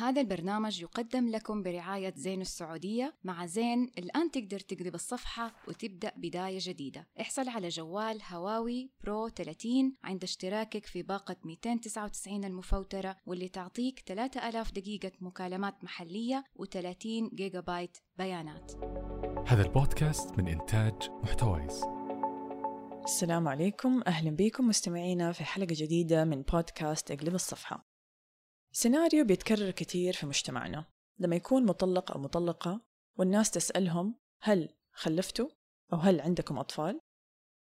هذا البرنامج يقدم لكم برعاية زين السعودية مع زين. الآن تقدر تقلب الصفحة وتبدأ بداية جديدة. احصل على جوال هواوي برو 30 عند اشتراكك في باقة 299 المفوترة واللي تعطيك 3000 دقيقة مكالمات محلية و30 جيجا بايت بيانات. هذا البودكاست من إنتاج محتويس السلام عليكم. أهلا بكم مستمعينا في حلقة جديدة من بودكاست اقلب الصفحة. سيناريو بيتكرر كثير في مجتمعنا. لما يكون مطلق أو مطلقة والناس تسألهم هل خلفتوا؟ أو هل عندكم أطفال؟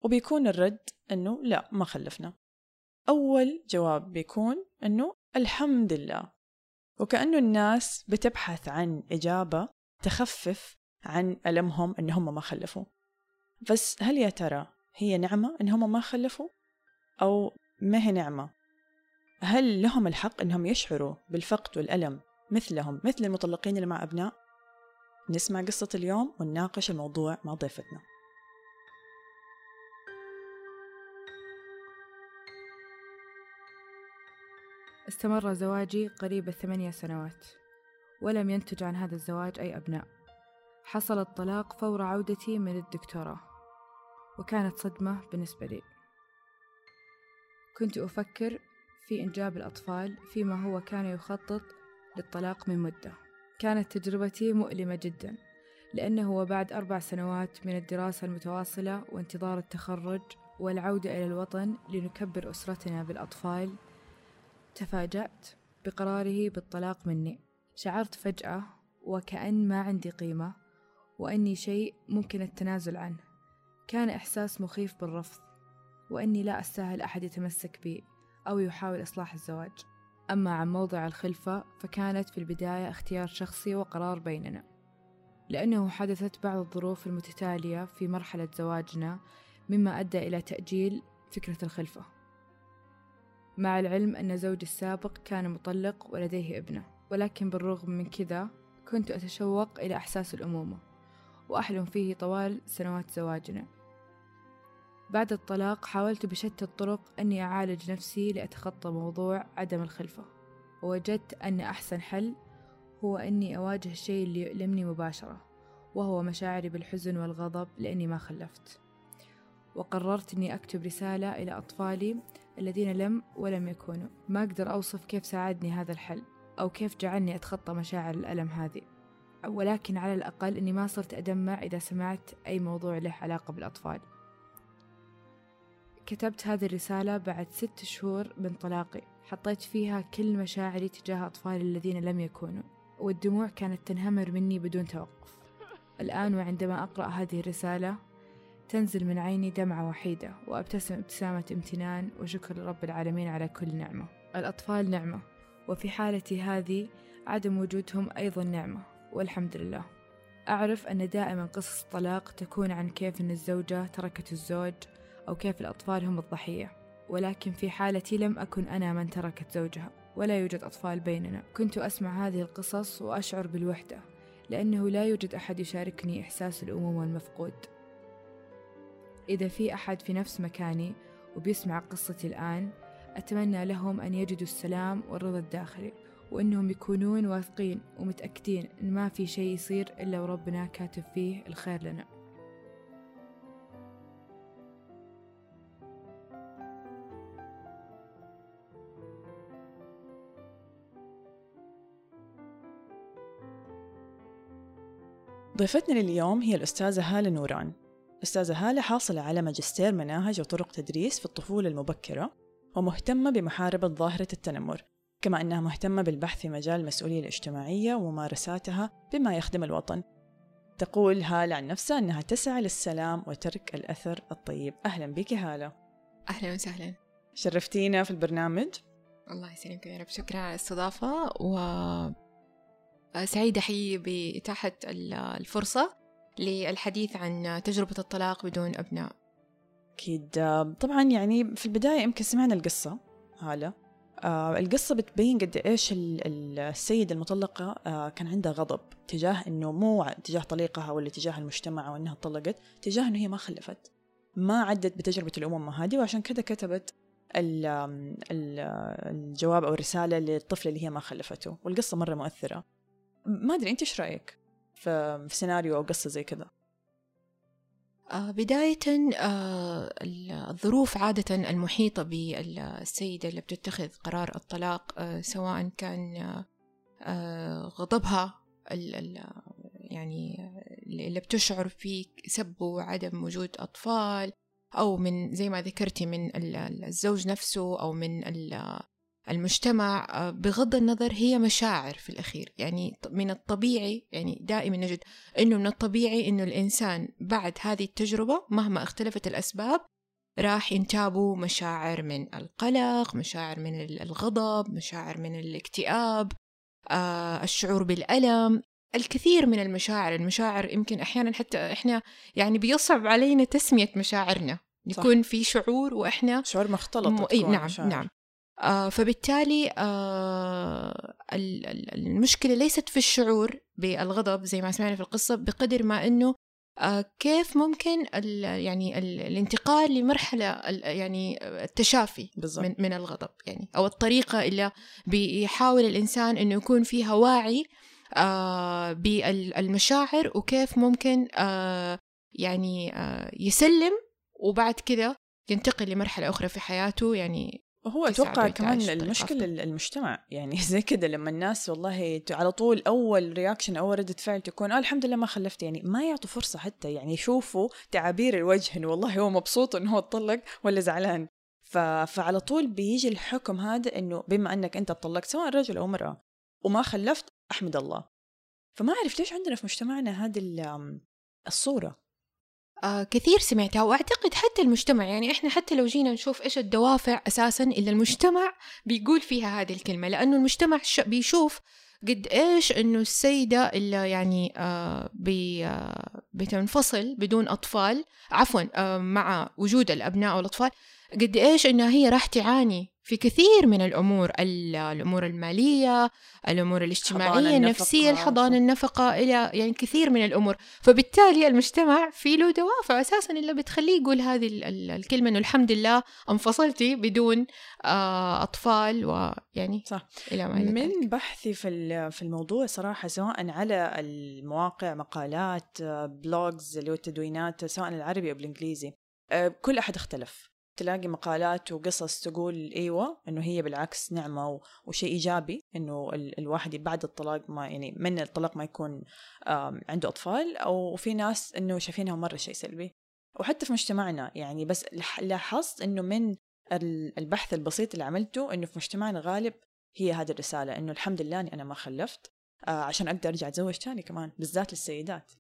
وبيكون الرد أنه لا ما خلفنا. أول جواب بيكون أنه الحمد لله. وكأنه الناس بتبحث عن إجابة تخفف عن ألمهم أنهم ما خلفوا. بس هل يا ترى هي نعمة أنهم ما خلفوا؟ أو ما هي نعمة؟ هل لهم الحق أنهم يشعروا بالفقد والألم مثلهم مثل المطلقين اللي مع أبناء؟ نسمع قصة اليوم ونناقش الموضوع مع ضيفتنا. استمر زواجي قريب الثمانية سنوات ولم ينتج عن هذا الزواج أي أبناء. حصل الطلاق فور عودتي من الدكتوراه وكانت صدمة بالنسبة لي. كنت أفكر في إنجاب الأطفال فيما هو كان يخطط للطلاق من مدة. كانت تجربتي مؤلمة جدا لأنه بعد أربع سنوات من الدراسة المتواصلة وانتظار التخرج والعودة إلى الوطن لنكبر أسرتنا بالأطفال تفاجأت بقراره بالطلاق مني. شعرت فجأة وكأن ما عندي قيمة وأني شيء ممكن التنازل عنه. كان إحساس مخيف بالرفض وأني لا أستاهل أحد يتمسك بي. أو يحاول إصلاح الزواج. أما عن موضع الخلفة فكانت في البداية اختيار شخصي وقرار بيننا. لأنه حدثت بعض الظروف المتتالية في مرحلة زواجنا مما أدى إلى تأجيل فكرة الخلفة. مع العلم أن زوجي السابق كان مطلق ولديه ابنة ولكن بالرغم من كذا كنت أتشوق إلى إحساس الأمومة وأحلم فيه طوال سنوات زواجنا. بعد الطلاق حاولت بشتى الطرق أني أعالج نفسي لأتخطى موضوع عدم الخلفة ووجدت أن أحسن حل هو أني أواجه الشيء اللي يؤلمني مباشرة وهو مشاعري بالحزن والغضب لأني ما خلفت. وقررت أني أكتب رسالة إلى أطفالي الذين لم ولم يكونوا. ما أقدر أوصف كيف ساعدني هذا الحل أو كيف جعلني أتخطى مشاعر الألم هذه ولكن على الأقل أني ما صرت أدمع إذا سمعت أي موضوع له علاقة بالأطفال. كتبت هذه الرسالة بعد ست شهور من طلاقي. حطيت فيها كل مشاعري تجاه أطفالي الذين لم يكونوا والدموع كانت تنهمر مني بدون توقف. الآن وعندما أقرأ هذه الرسالة تنزل من عيني دمعة وحيدة وأبتسم ابتسامة امتنان وشكر لرب العالمين على كل نعمة. الأطفال نعمة وفي حالتي هذه عدم وجودهم أيضا نعمة والحمد لله. أعرف أن دائما قصص الطلاق تكون عن كيف أن الزوجة تركت الزوج أو كيف الأطفال هم الضحية. ولكن في حالتي لم أكن أنا من تركت زوجها ولا يوجد أطفال بيننا. كنت أسمع هذه القصص وأشعر بالوحدة لأنه لا يوجد أحد يشاركني إحساس الأمومة المفقود إذا في أحد في نفس مكاني وبيسمع قصتي الآن أتمنى لهم أن يجدوا السلام والرضا الداخلي وأنهم يكونون واثقين ومتأكدين أن ما في شيء يصير إلا وربنا كاتب فيه الخير لنا. ضيفتنا لليوم هي الأستاذة هالة نوران. أستاذة هالة حاصلة على ماجستير مناهج وطرق تدريس في الطفولة المبكرة ومهتمة بمحاربة ظاهرة التنمر كما أنها مهتمة بالبحث في مجال المسؤولية الاجتماعية وممارساتها بما يخدم الوطن. تقول هالة عن نفسها أنها تسعى للسلام وترك الأثر الطيب. أهلا بك هالة. أهلا وسهلا. شرفتينا في البرنامج. الله يسلمك يا رب. شكرا على الاستضافة و سعيدة حقيقي بإتاحة الفرصة للحديث عن تجربة الطلاق بدون أبناء. أكيد. طبعا يعني في البداية يمكن سمعنا القصة هالة. آه القصة بتبين قد إيش السيدة المطلقة آه كان عندها غضب تجاه إنه مو تجاه طليقها ولا تجاه المجتمع أو إنها طلقت تجاه إنه هي ما خلفت ما عدت بتجربة الأمومة هذه وعشان كذا كتبت ال- الجواب أو الرسالة للطفلة اللي هي ما خلفته. والقصة مرة مؤثرة. ما أدري أنت إيش رأيك في سيناريو أو قصة زي كذا؟ آه، بداية آه، الظروف عادة المحيطة بالسيدة اللي بتتخذ قرار الطلاق آه، سواء كان غضبها يعني اللي بتشعر فيه سب وعدم وجود أطفال أو من زي ما ذكرتي من ال- ال- الزوج نفسه أو من المجتمع آه، بغض النظر هي مشاعر في الأخير يعني من الطبيعي يعني دائما نجد إنه من الطبيعي إنه الإنسان بعد هذه التجربة مهما اختلفت الأسباب راح ينتابه مشاعر من القلق مشاعر من ال- الغضب مشاعر من الاكتئاب آه الشعور بالألم الكثير من المشاعر المشاعر يمكن أحيانا حتى إحنا يعني بيصعب علينا تسمية مشاعرنا صح. يكون في شعور وإحنا شعور مختلط م... إيه نعم مشاعر. نعم فبالتالي آه ال- ال- المشكلة ليست في الشعور بالغضب زي ما سمعنا في القصة بقدر ما أنه آه كيف ممكن ال يعني ال الانتقال لمرحلة يعني التشافي بالضبط. من, من الغضب يعني أو الطريقة اللي بيحاول الإنسان أنه يكون فيها واعي آه بالمشاعر وكيف ممكن آه يعني آه يسلم وبعد كده ينتقل لمرحلة أخرى في حياته يعني يساعده أتوقع كمان المشكلة أفضل. المجتمع يعني زي كذا لما الناس والله على طول أول رياكشن أو ردة فعل تكون آه الحمد لله ما خلفت يعني ما يعطوا فرصة حتى يعني يشوفوا تعابير الوجه إنه والله هو مبسوط إنه هو اتطلق ولا زعلان. ف... فعلى طول بيجي الحكم هذا إنه بما إنك أنت اتطلقت سواء رجل أو امرأة وما خلفت أحمد الله. فما أعرف ليش عندنا في مجتمعنا هذه ال- الصورة. آه كثير سمعتها وأعتقد حتى المجتمع يعني إحنا حتى لو جينا نشوف إيش الدوافع أساسا اللي المجتمع بيقول فيها هذه الكلمة لأنه المجتمع بيشوف قد إيش إنه السيدة اللي يعني آه بي آه بتنفصل بدون أطفال عفوا آه مع وجود الأبناء والأطفال قد إيش إنها هي راح تعاني في كثير من الأمور ال- الأمور المالية الأمور الاجتماعية النفسية النفقة، الحضانة. النفقة إلى يعني كثير من الأمور فبالتالي المجتمع في له دوافع أساسا اللي بتخليه يقول هذه ال- ال- الكلمة إنه الحمد لله انفصلتي بدون آه، أطفال ويعني صح. إلى ما إلى ذلك. من بحثي في في الموضوع صراحة سواء على المواقع مقالات آه، بلوجز اللي هو التدوينات سواء العربي أو بالانجليزي آه، كل أحد اختلف تلاقي مقالات وقصص تقول إيوه إنه هي بالعكس نعمة وشيء إيجابي إنه ال- الواحد بعد الطلاق ما يعني من الطلاق ما يكون عنده أطفال أو في ناس إنه شايفينها مرة شيء سلبي. وحتى في مجتمعنا يعني بس لاحظت إنه من ال- البحث البسيط اللي عملته إنه في مجتمعنا غالب هي هذه الرسالة إنه الحمد لله إني أنا ما خلفت آه عشان أقدر أرجع أتزوج تاني كمان بالذات للسيدات.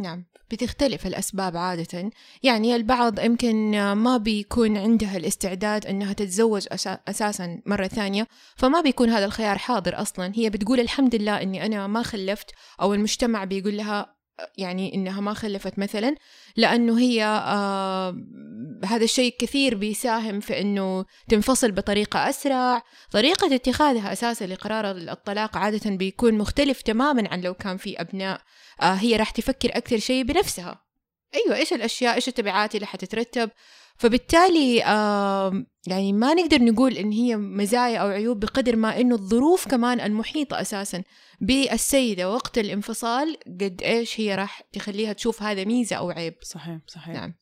نعم بتختلف الأسباب عادة. يعني البعض يمكن ما بيكون عندها الاستعداد أنها تتزوج أسا- أساسا مرة ثانية فما بيكون هذا الخيار حاضر أصلا. هي بتقول الحمد لله أني أنا ما خلفت أو المجتمع بيقول لها يعني إنها ما خلفت مثلا لأنه هي آه هذا الشيء كثير بيساهم في أنه تنفصل بطريقة أسرع. طريقة اتخاذها أساسا لقرار الطلاق عادة بيكون مختلف تماما عن لو كان في أبناء آه هي راح تفكر أكثر شيء بنفسها. أيوة إيش الأشياء إيش التبعات اللي حتترتب؟ فبالتالي آه يعني ما نقدر نقول إن هي مزايا أو عيوب بقدر ما إنه الظروف كمان المحيطة أساسا بالسيدة وقت الانفصال قد إيش هي راح تخليها تشوف هذا ميزة أو عيب. صحيح صحيح. نعم.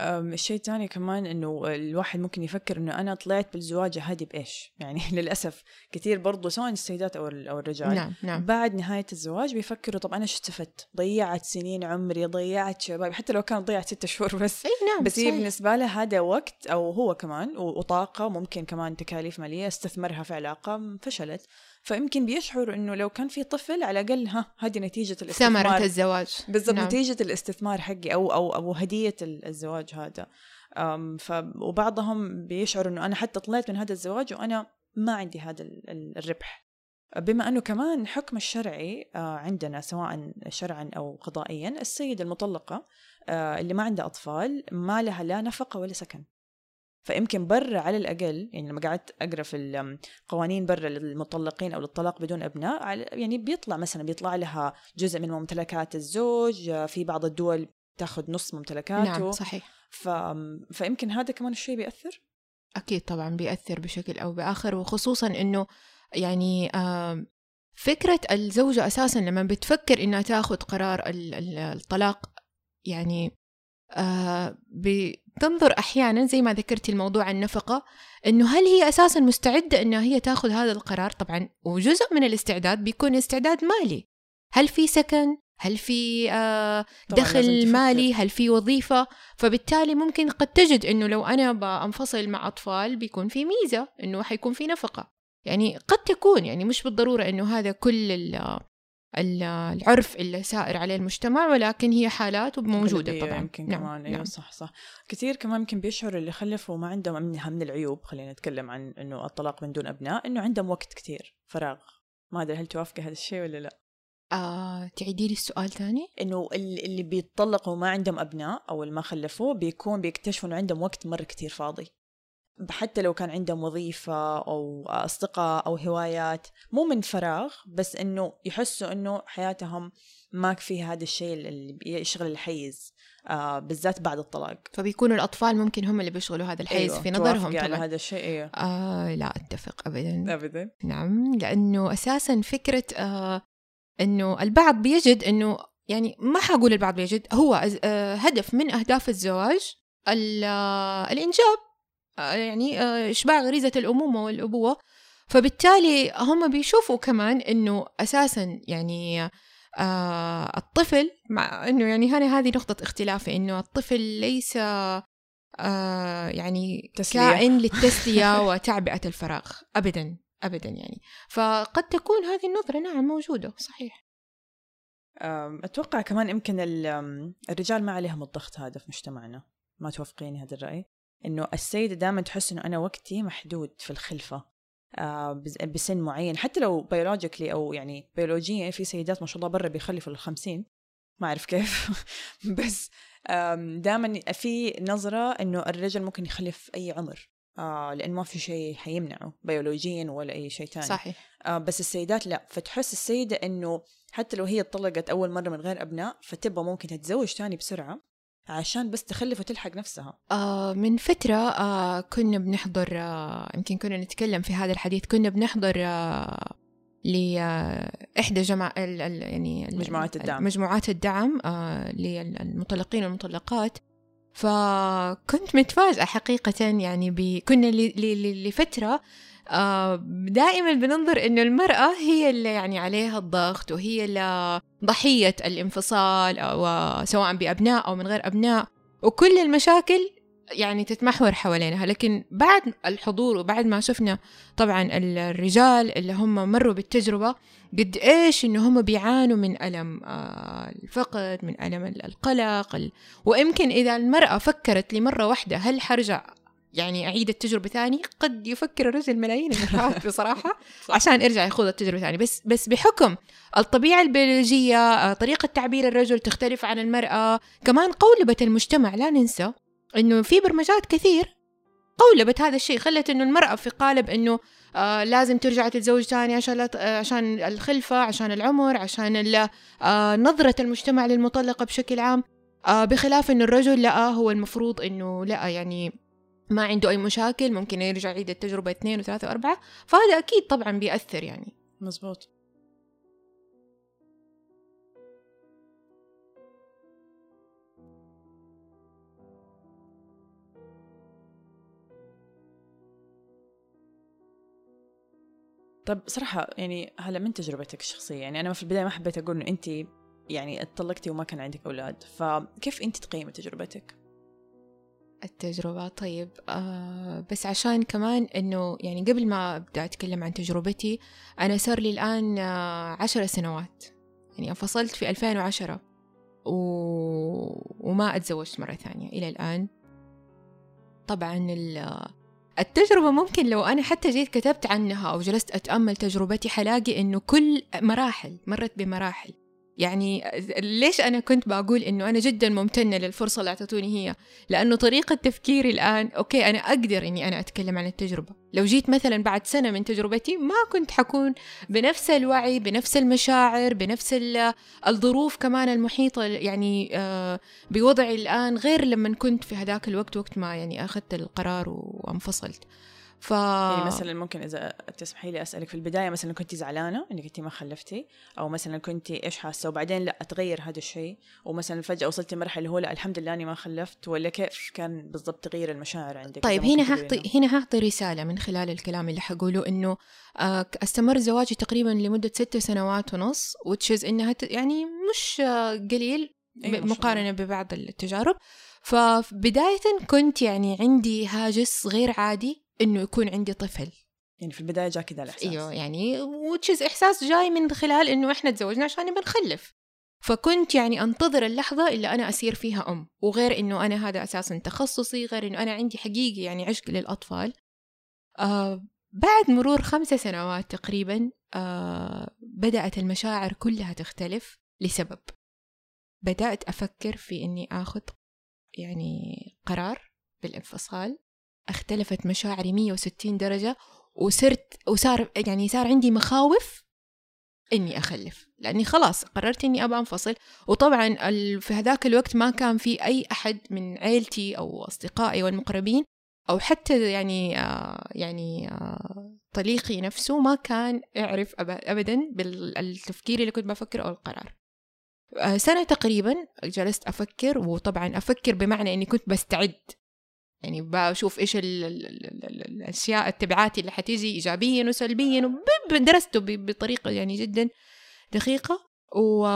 الشيء الثاني كمان إنه الواحد ممكن يفكر إنه أنا طلعت بالزواج هذه بإيش؟ يعني للأسف كثير برضو سواء السيدات أو أو الرجال نعم نعم بعد نهاية الزواج بيفكروا طب أنا إيش استفدت؟ ضيعت سنين عمري ضيعت شبابي حتى لو كانت ضيعت ستة شهور بس أي نعم بس هي صحيح. بالنسبة له هذا وقت أو هو كمان و- وطاقة ممكن كمان تكاليف مالية استثمرها في علاقة فشلت فيمكن بيشعر إنه لو كان في طفل على الأقل ها هذه ثمرة الاستثمار. الزواج. بالضبط نعم. نتيجة الاستثمار حقي أو أو هدية ال- الزواج هذا. ف وبعضهم بيشعر إنه أنا حتى طلعت من هذا الزواج وأنا ما عندي هذا ال- ال- الربح. بما أنه كمان حكم الشرعي آه، عندنا سواء شرعا أو قضائيا السيدة المطلقة آه، اللي ما عندها أطفال ما لها لا نفقة ولا سكن. فيمكن برا على الأقل يعني لما قعدت أقرأ في القوانين برا للمطلقين أو للطلاق بدون أبناء على- يعني بيطلع مثلا بيطلع لها جزء من ممتلكات الزوج في بعض الدول تأخذ نص ممتلكاته. نعم صحيح. ف... فيمكن هذا كمان الشيء بيأثر؟ أكيد طبعا بيأثر بشكل أو بآخر وخصوصا إنه يعني آم، فكرة الزوجة أساسا لما بتفكر إنها تأخذ قرار ال- ال- الطلاق يعني بتنظر أحيانا زي ما ذكرتي الموضوع النفقة إنه هل هي أساسا مستعدة إنها هي تأخذ هذا القرار؟ طبعا وجزء من الاستعداد بيكون استعداد مالي. هل في سكن؟ هل في آه دخل. مالي؟ هل في وظيفة؟ فبالتالي ممكن قد تجد إنه لو أنا بنفصل مع أطفال بيكون في ميزة إنه حيكون في نفقة. يعني قد تكون يعني مش بالضرورة إنه هذا كل العرف اللي سائر عليه المجتمع ولكن هي حالات وموجودة طبعا. يمكن نعم كمان. أيوه نعم. صح صح. كثير كمان يمكن بيشعر اللي خلفوا ما عندهم منها من العيوب خلينا نتكلم عن إنه الطلاق من دون أبناء إنه عندهم وقت كثير فراغ. ما أدري هل توافقي هذا الشيء ولا لا؟ آه تعيدي لي السؤال ثاني؟ إنه ال- اللي بيتطلقوا وما عندهم أبناء أو اللي ما خلفوا بيكون بيكتشفوا إنه عندهم وقت مرة كتير فاضي. حتى لو كان عندهم وظيفة أو أصدقاء أو هوايات مو من فراغ بس إنه يحسوا إنه حياتهم ما فيها هذا الشيء اللي بيشغل الحيز آه بالذات بعد الطلاق. فبيكونوا الأطفال ممكن هم اللي بيشغلوا هذا الحيز أيوة. في نظرهم على طبعا. هذا الشيء أيوه. آه لا أتفق ابدا. أبدا. نعم لأنه أساسا فكرة آه أنه البعض بيجد أنه يعني ما حقول البعض بيجد هو آه هدف من أهداف الزواج ال- آه الإنجاب. يعني آه إشباع غريزة الأمومة والأبوة. فبالتالي هم بيشوفوا كمان أنه أساسا يعني آه الطفل مع أنه يعني هنا هذه نقطة اختلافي أنه الطفل ليس آه يعني تسلية. كائن للتسلية وتعبئة الفراغ. أبدا أبدا يعني. فقد تكون هذه النظرة نعم موجودة صحيح. أتوقع كمان يمكن الرجال ما عليهم الضغط هذا في مجتمعنا. ما توافقيني هذا الرأي. إنه السيدة دائما تحس إنه أنا وقتي محدود في الخلفة آه، بسن معين. حتى لو بيولوجيكلي أو يعني بيولوجيا في سيدات ما شاء الله برا بيخلفوا للخمسين. ما أعرف كيف. بس دائما في نظرة إنه الرجل ممكن يخلف أي عمر. آه لأنه ما في شيء حيمنعه بيولوجيا ولا أي شيء تاني. صحيح. آه بس السيدات لا. فتحس السيدة إنه حتى لو هي اتطلقت أول مرة من غير أبناء فتبغى ممكن تتزوج تاني بسرعة. عشان بس تخلف وتلحق نفسها آه من فترة آه كنا بنحضر آه يمكن كنا نتكلم في هذا الحديث كنا بنحضر آه لإحدى جمع ال ال يعني ال- مجموعات الدعم. مجموعات الدعم آه للمطلقين والمطلقات فكنت متفاجئة حقيقة يعني ب... كنا ل... ل... لفترة آه دائما بننظر إنه المرأة هي اللي يعني عليها الضغط وهي اللي ضحية الانفصال أو سواء بأبناء أو من غير أبناء. وكل المشاكل يعني تتمحور حوالينها. لكن بعد الحضور وبعد ما شفنا طبعا الرجال اللي هم مروا بالتجربة قد إيش إنه هم بيعانوا من ألم آه، الفقد من ألم القلق ال... ويمكن إذا المرأة فكرت لمرة واحدة هل حرجع يعني أعيد التجربة ثاني قد يفكر الرجل ملايين المرات بصراحة عشان يرجع يخوض التجربة ثاني. بس بس بحكم الطبيعة البيولوجية آه، طريقة تعبير الرجل تختلف عن المرأة كمان قولبة المجتمع لا ننسى إنه في برمجات كثير قولبت هذا الشيء خلت إنه المرأة في قالب إنه آه لازم ترجع تتزوج ثاني عشان آه عشان الخلفة عشان العمر عشان ال- آه نظرة المجتمع للمطلقة بشكل عام آه بخلاف إنه الرجل لأ هو المفروض إنه لأ يعني ما عنده أي مشاكل ممكن يرجع يعيد التجربة اثنين وثلاثة وأربعة. فهذا أكيد طبعا بيأثر يعني. مزبوط. طب صراحة يعني هلا من تجربتك الشخصية؟ يعني أنا في البداية ما حبيت أقول إنه أنت يعني اتطلقتي وما كان عندك أولاد فكيف أنت تقيمي تجربتك؟ التجربة. طيب آه بس عشان كمان إنه يعني قبل ما أبدأ أتكلم عن تجربتي أنا صار لي الآن آه عشر سنوات. يعني انفصلت في 2010 و... وما أتزوجت مرة ثانية إلى الآن. طبعا ال... التجربة ممكن لو أنا حتى جيت كتبت عنها أو جلست أتأمل تجربتي حلاقي إنه كل مراحل مرت بمراحل. يعني ليش أنا كنت بقول إنه أنا جدا ممتنة للفرصة اللي أعطتوني هي؟ لأنه طريقة تفكيري الآن أوكي أنا أقدر إني أنا أتكلم عن التجربة. لو جيت مثلا بعد سنة من تجربتي ما كنت حكون بنفس الوعي بنفس المشاعر بنفس الظروف كمان المحيطة يعني آه، بوضعي الآن غير لما كنت في هذاك الوقت وقت ما يعني أخذت القرار وانفصلت. ف يعني مثلا ممكن إذا تسمحي لي أسألك في البداية مثلا كنت زعلانة إنك انت ما خلفتي؟ أو مثلا كنت إيش حاسة؟ وبعدين لا أتغير هذا الشيء. ومثلا فجأة وصلتي مرحلة اللي هو لا الحمد لله إني ما خلفت. ولا كيف كان بالضبط تغيير المشاعر عندك؟ طيب هنا حاعطي هنا حاعطي رسالة من خلال الكلام اللي حقوله إنه آه، أستمر زواجي تقريبا لمدة ست سنوات ونص وتشيز إنها يعني مش آه، قليل أيوة مقارنه ببعض التجارب. فبداية كنت يعني عندي هاجس غير عادي. إنه يكون عندي طفل. يعني في البداية جاء كذا الإحساس. إيوه يعني وتشيز إحساس جاي من خلال إنه إحنا تزوجنا عشان نبى نخلف. فكنت يعني أنتظر اللحظة اللي أنا اصير فيها أم وغير إنه أنا هذا أساسا تخصصي غير إنه أنا عندي حقيقي يعني عشق للأطفال. آه بعد مرور خمسة سنوات تقريبا آه بدأت المشاعر كلها تختلف لسبب. بدأت أفكر في إني آخذ يعني قرار بالانفصال. اختلفت مشاعري 160 درجة وصرت وصار يعني صار عندي مخاوف إني أخلف لأني خلاص قررت إني ابى أنفصل. وطبعا في هذاك الوقت ما كان في أي أحد من عيلتي أو أصدقائي والمقربين أو حتى يعني آه يعني آه طليقي نفسه ما كان يعرف ابدا بالتفكير اللي كنت بفكر أو القرار. آه سنة تقريبا جلست أفكر وطبعا أفكر بمعنى أني كنت بستعد يعني بشوف إيش ال ال ال ال الأشياء التبعات اللي حتيجي ايجابيا وسلبيا درسته بطريقة يعني جدا دقيقة و...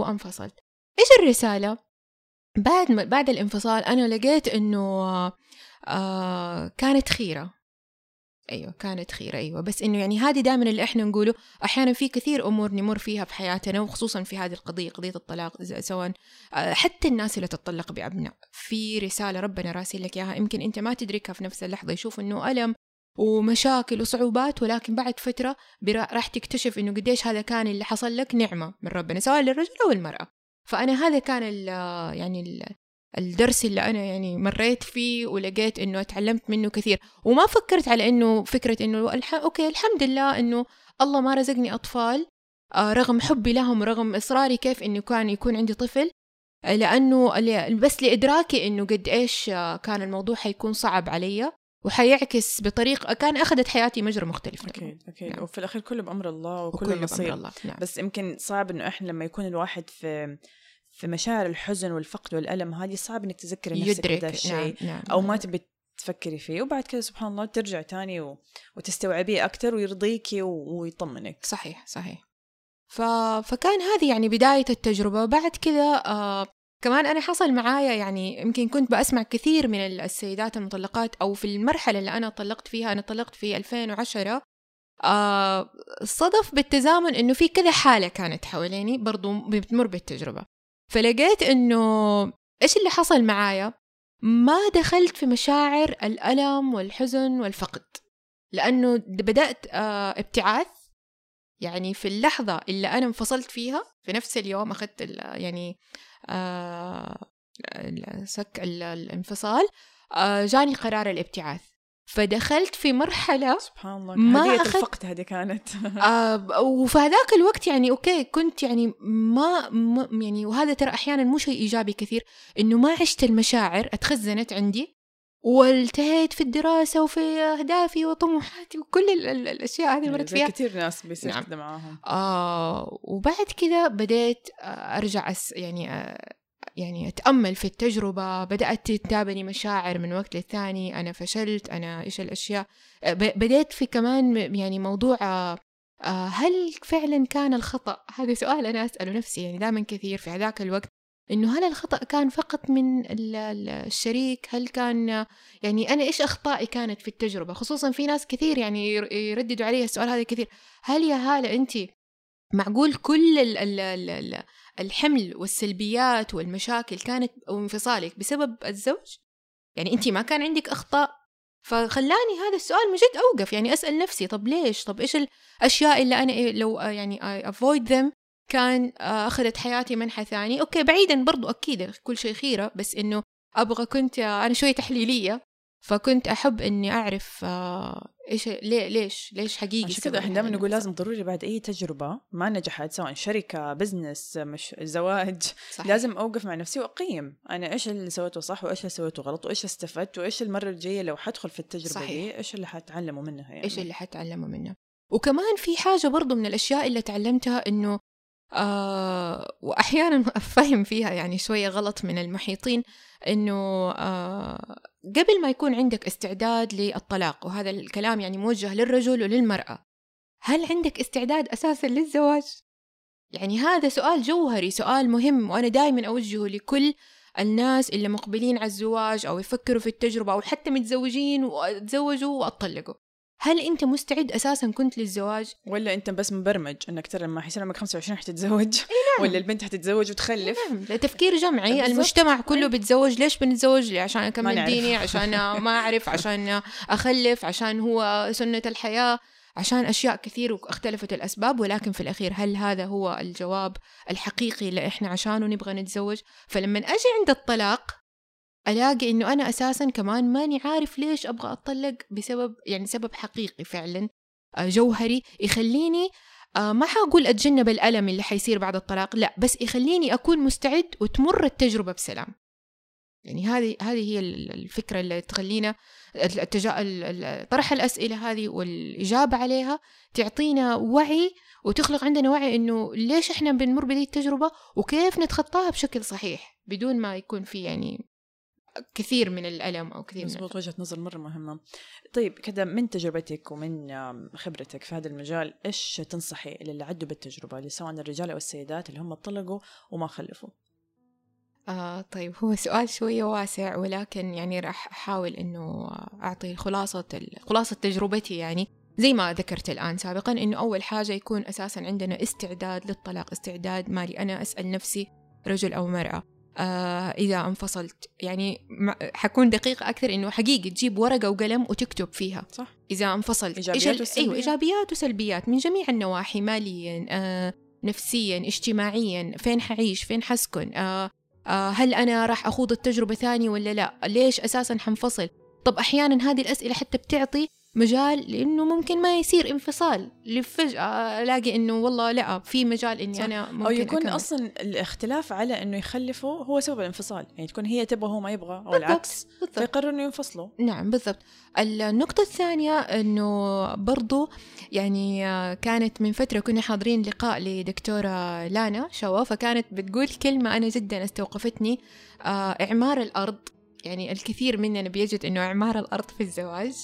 وانفصلت. إيش الرسالة؟ بعد ما بعد الانفصال أنا لقيت إنه آه كانت خيرة. أيوه كانت خير أيوه. بس إنه يعني هذه دائما اللي إحنا نقوله. أحيانا في كثير أمور نمر فيها في حياتنا وخصوصا في هذه القضية قضية الطلاق سواء آه، حتى الناس اللي تطلق بأبناء. في رسالة ربنا راسل لك إياها. يمكن أنت ما تدركها في نفس اللحظة يشوف إنه ألم ومشاكل وصعوبات ولكن بعد فترة راح تكتشف إنه قديش هذا كان اللي حصل لك نعمة من ربنا سواء للرجل أو المرأة. فأنا هذا كان ال يعني ال الدرس اللي أنا يعني مريت فيه ولقيت إنه تعلمت منه كثير. وما فكرت على إنه فكرة إنه الح... أوكي الحمد لله إنه الله ما رزقني أطفال آه رغم حبي لهم ورغم إصراري كيف إنه كان يكون عندي طفل لأنه بس لإدراكي إنه قد إيش آه، كان الموضوع حيكون صعب علي وحيعكس بطريقة كان أخذت حياتي مجرى مختلف أكيد أكيد. نعم. وفي الأخير كله بأمر الله وكله وكل نصيب. الله. نعم. بس يمكن صعب إنه إحنا لما يكون الواحد في في مشاعر الحزن والفقد والألم هذه صعب إنك تذكري نفسك هذا الشيء نعم نعم أو ما تبي تفكري فيه وبعد كذا سبحان الله ترجع تاني و... وتستوعبيه أكثر ويرضيكي و... ويطمنك. صحيح صحيح. ف... فكان هذه يعني بداية التجربة بعد كذا آه كمان أنا حصل معايا يعني يمكن كنت بسمع كثير من السيدات المطلقات أو في المرحلة اللي أنا طلقت فيها أنا طلقت في 2010 آه صدف بالتزامن إنه في كذا حالة كانت حواليني برضو بتمر بالتجربة. فلقيت إنه إيش اللي حصل معايا؟ ما دخلت في مشاعر الألم والحزن والفقد لأنه بدأت آه، ابتعاث يعني في اللحظة اللي أنا انفصلت فيها في نفس اليوم أخذت يعني آه، سك الانفصال آه، جاني قرار الابتعاث. فدخلت في مرحلة سبحان الله ما أخذ... الفقد هذه كانت. آه وفي هذاك الوقت يعني أوكي كنت يعني ما, ما يعني وهذا ترى أحيانا مو شيء إيجابي كثير إنه ما عشت المشاعر اتخزنت عندي والتهيت في الدراسة وفي أهدافي وطموحاتي وكل الأشياء هذه مرت فيها. كثير ناس بيصير نعم. معاهم. آه وبعد كذا بديت أرجع أس يعني آه يعني أتأمل في التجربة بدأت تتابني مشاعر من وقت للثاني أنا فشلت أنا إيش الأشياء؟ بديت في كمان يعني موضوع آه، هل فعلا كان الخطأ؟ هذا سؤال أنا أسأله نفسي يعني دائما كثير في هذاك الوقت إنه هل الخطأ كان فقط من الشريك؟ هل كان يعني أنا إيش أخطائي كانت في التجربة؟ خصوصا في ناس كثير يعني يرددوا علي السؤال هذا كثير هل يا هالة أنت معقول كل ال ال ال الحمل والسلبيات والمشاكل كانت وانفصالك بسبب الزوج؟ يعني انت ما كان عندك أخطاء؟ فخلاني هذا السؤال من جد أوقف يعني أسأل نفسي طب ليش؟ طب إيش الأشياء اللي أنا لو يعني I avoid them كان آه، أخذت حياتي منحى ثاني okay بعيدا برضو أكيد كل شيء خيرة بس إنه أبغى كنت أنا شخصية تحليلية. فكنت أحب إني أعرف آه، إيش ليه ليش ليش حقيقي عشان كذا إحنا دائما نقول لازم ضروري بعد أي تجربة ما نجحت سواء شركة business مش زواج صحيح. لازم أوقف مع نفسي وأقيم أنا إيش اللي سويته صح وإيش اللي سويته غلط وإيش استفدت وإيش المرة الجاية لو حدخل في التجربة صحيح. دي إيش اللي حتعلمه منها يعني إيش اللي حتعلمه منه وكمان في حاجة برضو من الأشياء اللي تعلمتها إنه آه وأحيانا أفهم فيها يعني شوية غلط من المحيطين إنه آه قبل ما يكون عندك استعداد للطلاق وهذا الكلام يعني موجه للرجل وللمرأة هل عندك استعداد أساسا للزواج؟ يعني هذا سؤال جوهري سؤال مهم وأنا دائما أوجهه لكل الناس اللي مقبلين على الزواج أو يفكروا في التجربة أو حتى متزوجين وتزوجوا وأطلقوا هل أنت مستعد أساسا كنت للزواج؟ ولا أنت بس مبرمج إنك ترى لما حيصير عمرك 25 حتتزوج؟ ولا البنت حتتزوج وتخلف؟ نعم. لتفكير جمعي. بالضبط. المجتمع كله بيتزوج. ليش بنتزوج لي؟ عشان نعرف. ديني عشان ما أعرف عشان أخلف عشان هو سنة الحياة عشان أشياء كثير واختلفت الأسباب. ولكن في الأخير هل هذا هو الجواب الحقيقي اللي إحنا عشانه نبغى نتزوج؟ فلما أجي عند الطلاق ألاقي إنه أنا أساسا كمان ماني عارف ليش أبغى أطلق بسبب يعني سبب حقيقي فعلا آه، جوهري يخليني آه، ما حقول أتجنب الألم اللي حيصير بعد الطلاق لا بس يخليني أكون مستعد وتمر التجربة بسلام. يعني هذه هذه هي ال- الفكرة اللي تخلينا طرح الأسئلة هذه والإجابة عليها تعطينا وعي وتخلق عندنا وعي إنه ليش إحنا بنمر بهذه التجربة وكيف نتخطاها بشكل صحيح بدون ما يكون في يعني كثير من الألم أو كثير من مزبوط وجهة نظر مرة مهمة. طيب كذا من تجربتك ومن خبرتك في هذا المجال إيش تنصحي للي عدوا بالتجربة اللي سواء الرجال أو السيدات اللي هم طلقوا وما خلفوا؟ آه طيب هو سؤال شوية واسع ولكن يعني راح أحاول إنه أعطي خلاصة خلاصة تجربتي يعني. زي ما ذكرت الآن سابقا إنه أول حاجة يكون أساسا عندنا استعداد للطلاق استعداد مالي. أنا أسأل نفسي رجل أو مرأة إذا انفصلت. يعني حكون دقيقة أكثر إنه حقيقي تجيب ورقة وقلم وتكتب فيها. صح. إذا انفصلت. إيجابيات إيش ال- وسلبيات. أيوة إيجابيات وسلبيات من جميع النواحي ماليا آه نفسيا اجتماعيا فين حعيش فين حسكن آه آه هل أنا راح أخوض التجربة ثاني ولا لا؟ ليش أساسا حنفصل؟ طب أحيانا هذه الأسئلة حتى بتعطي مجال لأنه ممكن ما يصير انفصال. لفجأة ألاقي إنه والله لا في مجال إني صح. أنا ممكن أو يكون أكمل. أصلا الاختلاف على إنه يخلفوا هو سبب الانفصال. يعني تكون هي تبغى هو ما يبغى أو بالضبط، العكس. بالضبط. فيقرروا إنه ينفصلوا. نعم بالضبط. النقطة الثانية أنه برضو يعني كانت من فترة كنا حاضرين لقاء لدكتورة لانا شوا فكانت بتقول كلمة أنا جدا استوقفتني آه، إعمار الأرض. يعني الكثير مننا بيجد أنه إعمار الأرض في الزواج.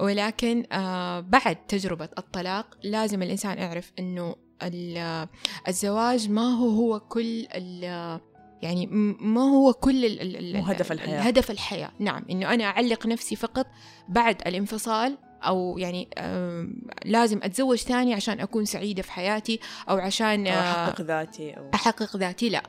ولكن آه، بعد تجربة الطلاق لازم الإنسان يعرف أنه ال- الزواج ما هو هو كل ال- يعني ما هو كل ال- ال- هدف الحياة. هدف الحياة. نعم إنه أنا أعلق نفسي فقط بعد الانفصال أو يعني لازم أتزوج ثاني عشان أكون سعيدة في حياتي أو عشان أو آه، أحقق ذاتي أو أحقق ذاتي. لا.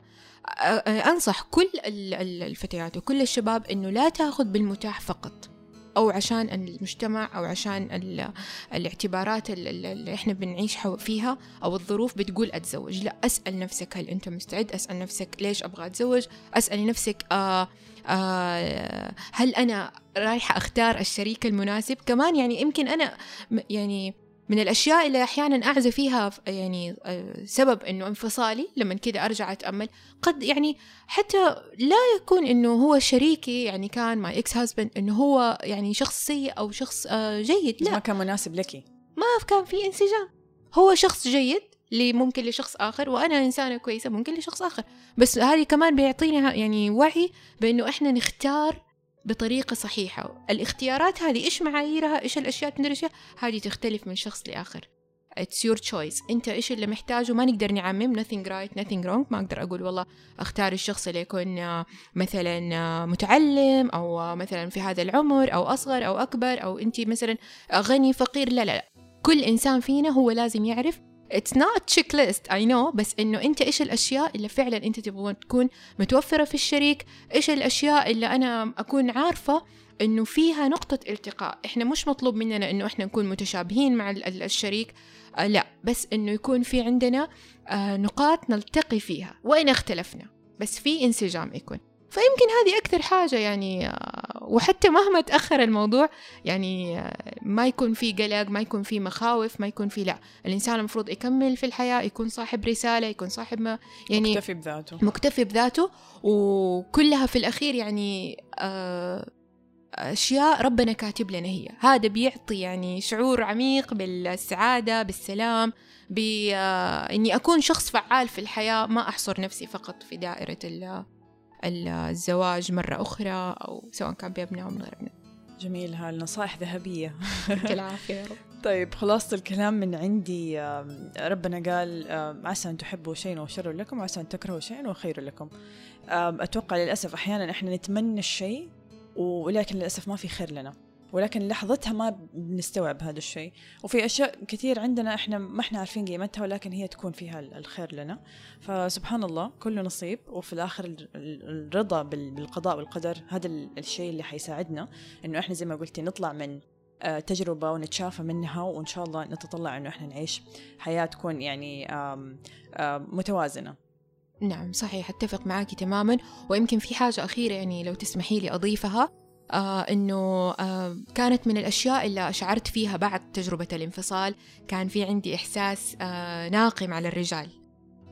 أنصح كل ال- ال- الفتيات وكل الشباب إنه لا تأخذ بالمتاح فقط. أو عشان المجتمع أو عشان ال- الاعتبارات ال- ال- اللي إحنا بنعيش فيها أو الظروف بتقول أتزوج. لا أسأل نفسك هل أنت مستعد؟ أسأل نفسك ليش أبغى أتزوج؟ أسأل نفسك آه آه هل أنا رايحة أختار الشريك المناسب؟ كمان يعني يمكن أنا يعني من الأشياء اللي أحيانا أعزى فيها يعني سبب إنه انفصالي لما كذا أرجع أتأمل. قد يعني حتى لا يكون إنه هو شريكي يعني كان my ex husband إنه هو يعني شخص سيء أو شخص آه، جيد. ما لا كان مناسب لك. ما كان في انسجام. هو شخص جيد اللي ممكن لشخص آخر وأنا إنسانة كويسة ممكن لشخص آخر. بس هذه كمان بيعطينا يعني وعي بأنه إحنا نختار بطريقة صحيحة. الاختيارات هذه إيش معاييرها؟ إيش الأشياء اللي هذه تختلف من شخص لآخر. It's your choice. أنت إيش اللي محتاجه؟ ما نقدر نعمم. Nothing right nothing wrong. ما أقدر أقول والله أختار الشخص اللي يكون آه، مثلا آه، متعلم أو آه، مثلا في هذا العمر أو أصغر أو أكبر أو أنت مثلا غني فقير. لا لا لا. كل إنسان فينا هو لازم يعرف It's not checklist I know بس إنه أنت إيش الأشياء اللي فعلا أنت تبغى تكون متوفرة في الشريك؟ إيش الأشياء اللي أنا أكون عارفة إنه فيها نقطة التقاء؟ إحنا مش مطلوب مننا إنه إحنا نكون متشابهين مع ال- ال- الشريك آه لا بس إنه يكون في عندنا آه نقاط نلتقي فيها وإن اختلفنا بس في انسجام يكون. فيمكن هذه أكثر حاجة يعني آه وحتى مهما تأخر الموضوع يعني آه ما يكون في قلق ما يكون في مخاوف ما يكون في لا. الإنسان المفروض يكمل في الحياة يكون صاحب رسالة يكون صاحب ما يعني مكتفي بذاته. مكتفي بذاته. وكلها في الأخير يعني آه، أشياء ربنا كاتب لنا هي. هذا بيعطي يعني شعور عميق بالسعادة بالسلام بإني أكون شخص فعال في الحياة ما أحصر نفسي فقط في دائرة الزواج مرة أخرى أو سواء كان بأبناء أو من غير أبناء جميل هالنصائح ذهبية. يعطيك العافية يا رب. طيب خلاصة الكلام من عندي ربنا قال عسى أن تحبوا شيئا وشر لكم وعسى أن تكرهوا شيئا وخير لكم. أتوقع للأسف أحيانا إحنا نتمنى الشيء ولكن للأسف ما في خير لنا. ولكن لحظتها ما بنستوعب هذا الشيء. وفي أشياء كثير عندنا إحنا ما إحنا عارفين قيمتها ولكن هي تكون فيها ال- الخير لنا. فسبحان الله كله نصيب وفي الآخر ال- ال- الرضا بال- بالقضاء والقدر هذا ال- الشيء اللي حيساعدنا. إنه إحنا زي ما قلتي نطلع من آه، تجربة ونتشافى منها وإن شاء الله نتطلع إنه إحنا نعيش حياة تكون يعني متوازنة. نعم صحيح أتفق معك تماما. ويمكن في حاجة أخيرة يعني لو تسمحي لي أضيفها. آه إنه آه كانت من الأشياء اللي شعرت فيها بعد تجربة الانفصال كان في عندي إحساس آه ناقم على الرجال.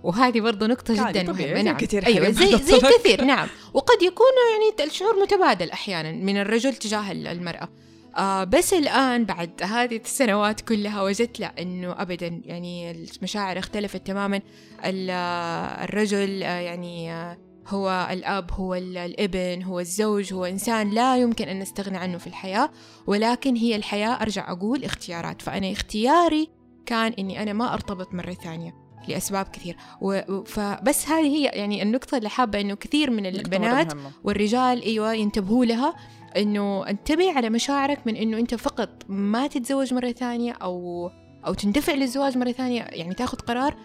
وهذه برضو نقطة جدا طبيعي، مهمة نعم. كثير أيوة زي زي. كثير نعم. وقد يكون يعني الشعور متبادل أحيانا من الرجل تجاه المرأة. آه بس الآن بعد هذه السنوات كلها وجدت لا إنه أبدا يعني المشاعر اختلفت تماما. آه، الرجل آه، يعني آه، هو الأب هو ال- الابن هو الزوج هو إنسان لا يمكن أن نستغنى عنه في الحياة. ولكن هي الحياة أرجع أقول اختيارات. فأنا اختياري كان إني أنا ما أرتبط مرة ثانية لأسباب كثير و- فبس هذه هي يعني النقطة اللي حابة إنه كثير من نقطة مرة البنات. والرجال أيوه ينتبهوا لها إنه انتبه على مشاعرك من إنه أنت فقط ما تتزوج مرة ثانية أو أو تندفع للزواج مرة ثانية. يعني تاخذ قرار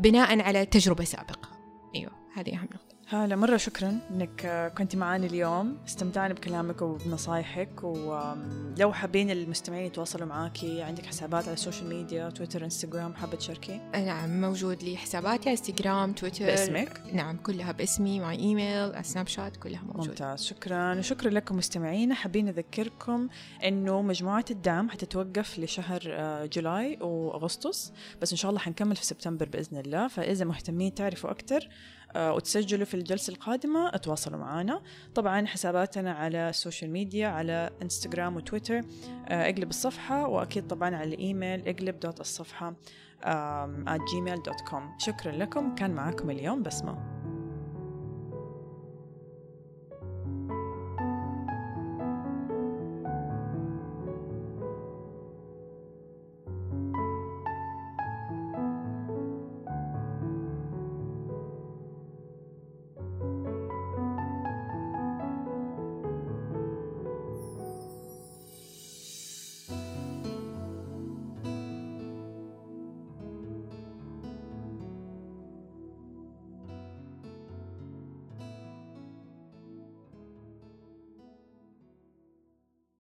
بناء على تجربة سابقة. أيوه هذه أهم نقطة. هلا مرة شكرا إنك آه، كنت معاني اليوم. استمتعنا بكلامك وبنصايحك ولو حابين المستمعين يتواصلوا معاكي عندك حسابات على ال social media تويتر انستغرام حابة تشاركي؟ نعم موجود لي حساباتي على انستغرام تويتر باسمك؟ نعم كلها باسمي مع ايميل سناب شات كلها موجوده ممتاز شكرا. وشكرا لكم مستمعينا حابين نذكركم إنه مجموعة الدعم حتتوقف لشهر آه، July وأغسطس بس إن شاء الله حنكمل في سبتمبر بإذن الله. فإذا مهتمين تعرفوا أكثر آه، وتسجلوا في الجلسة القادمة اتواصلوا معنا طبعا حساباتنا على ال social media على انستغرام وتويتر آه، اقلب الصفحة وأكيد طبعا على الإيميل اقلب dot الصفحة at gmail.com شكرا لكم. كان معكم اليوم بسمة.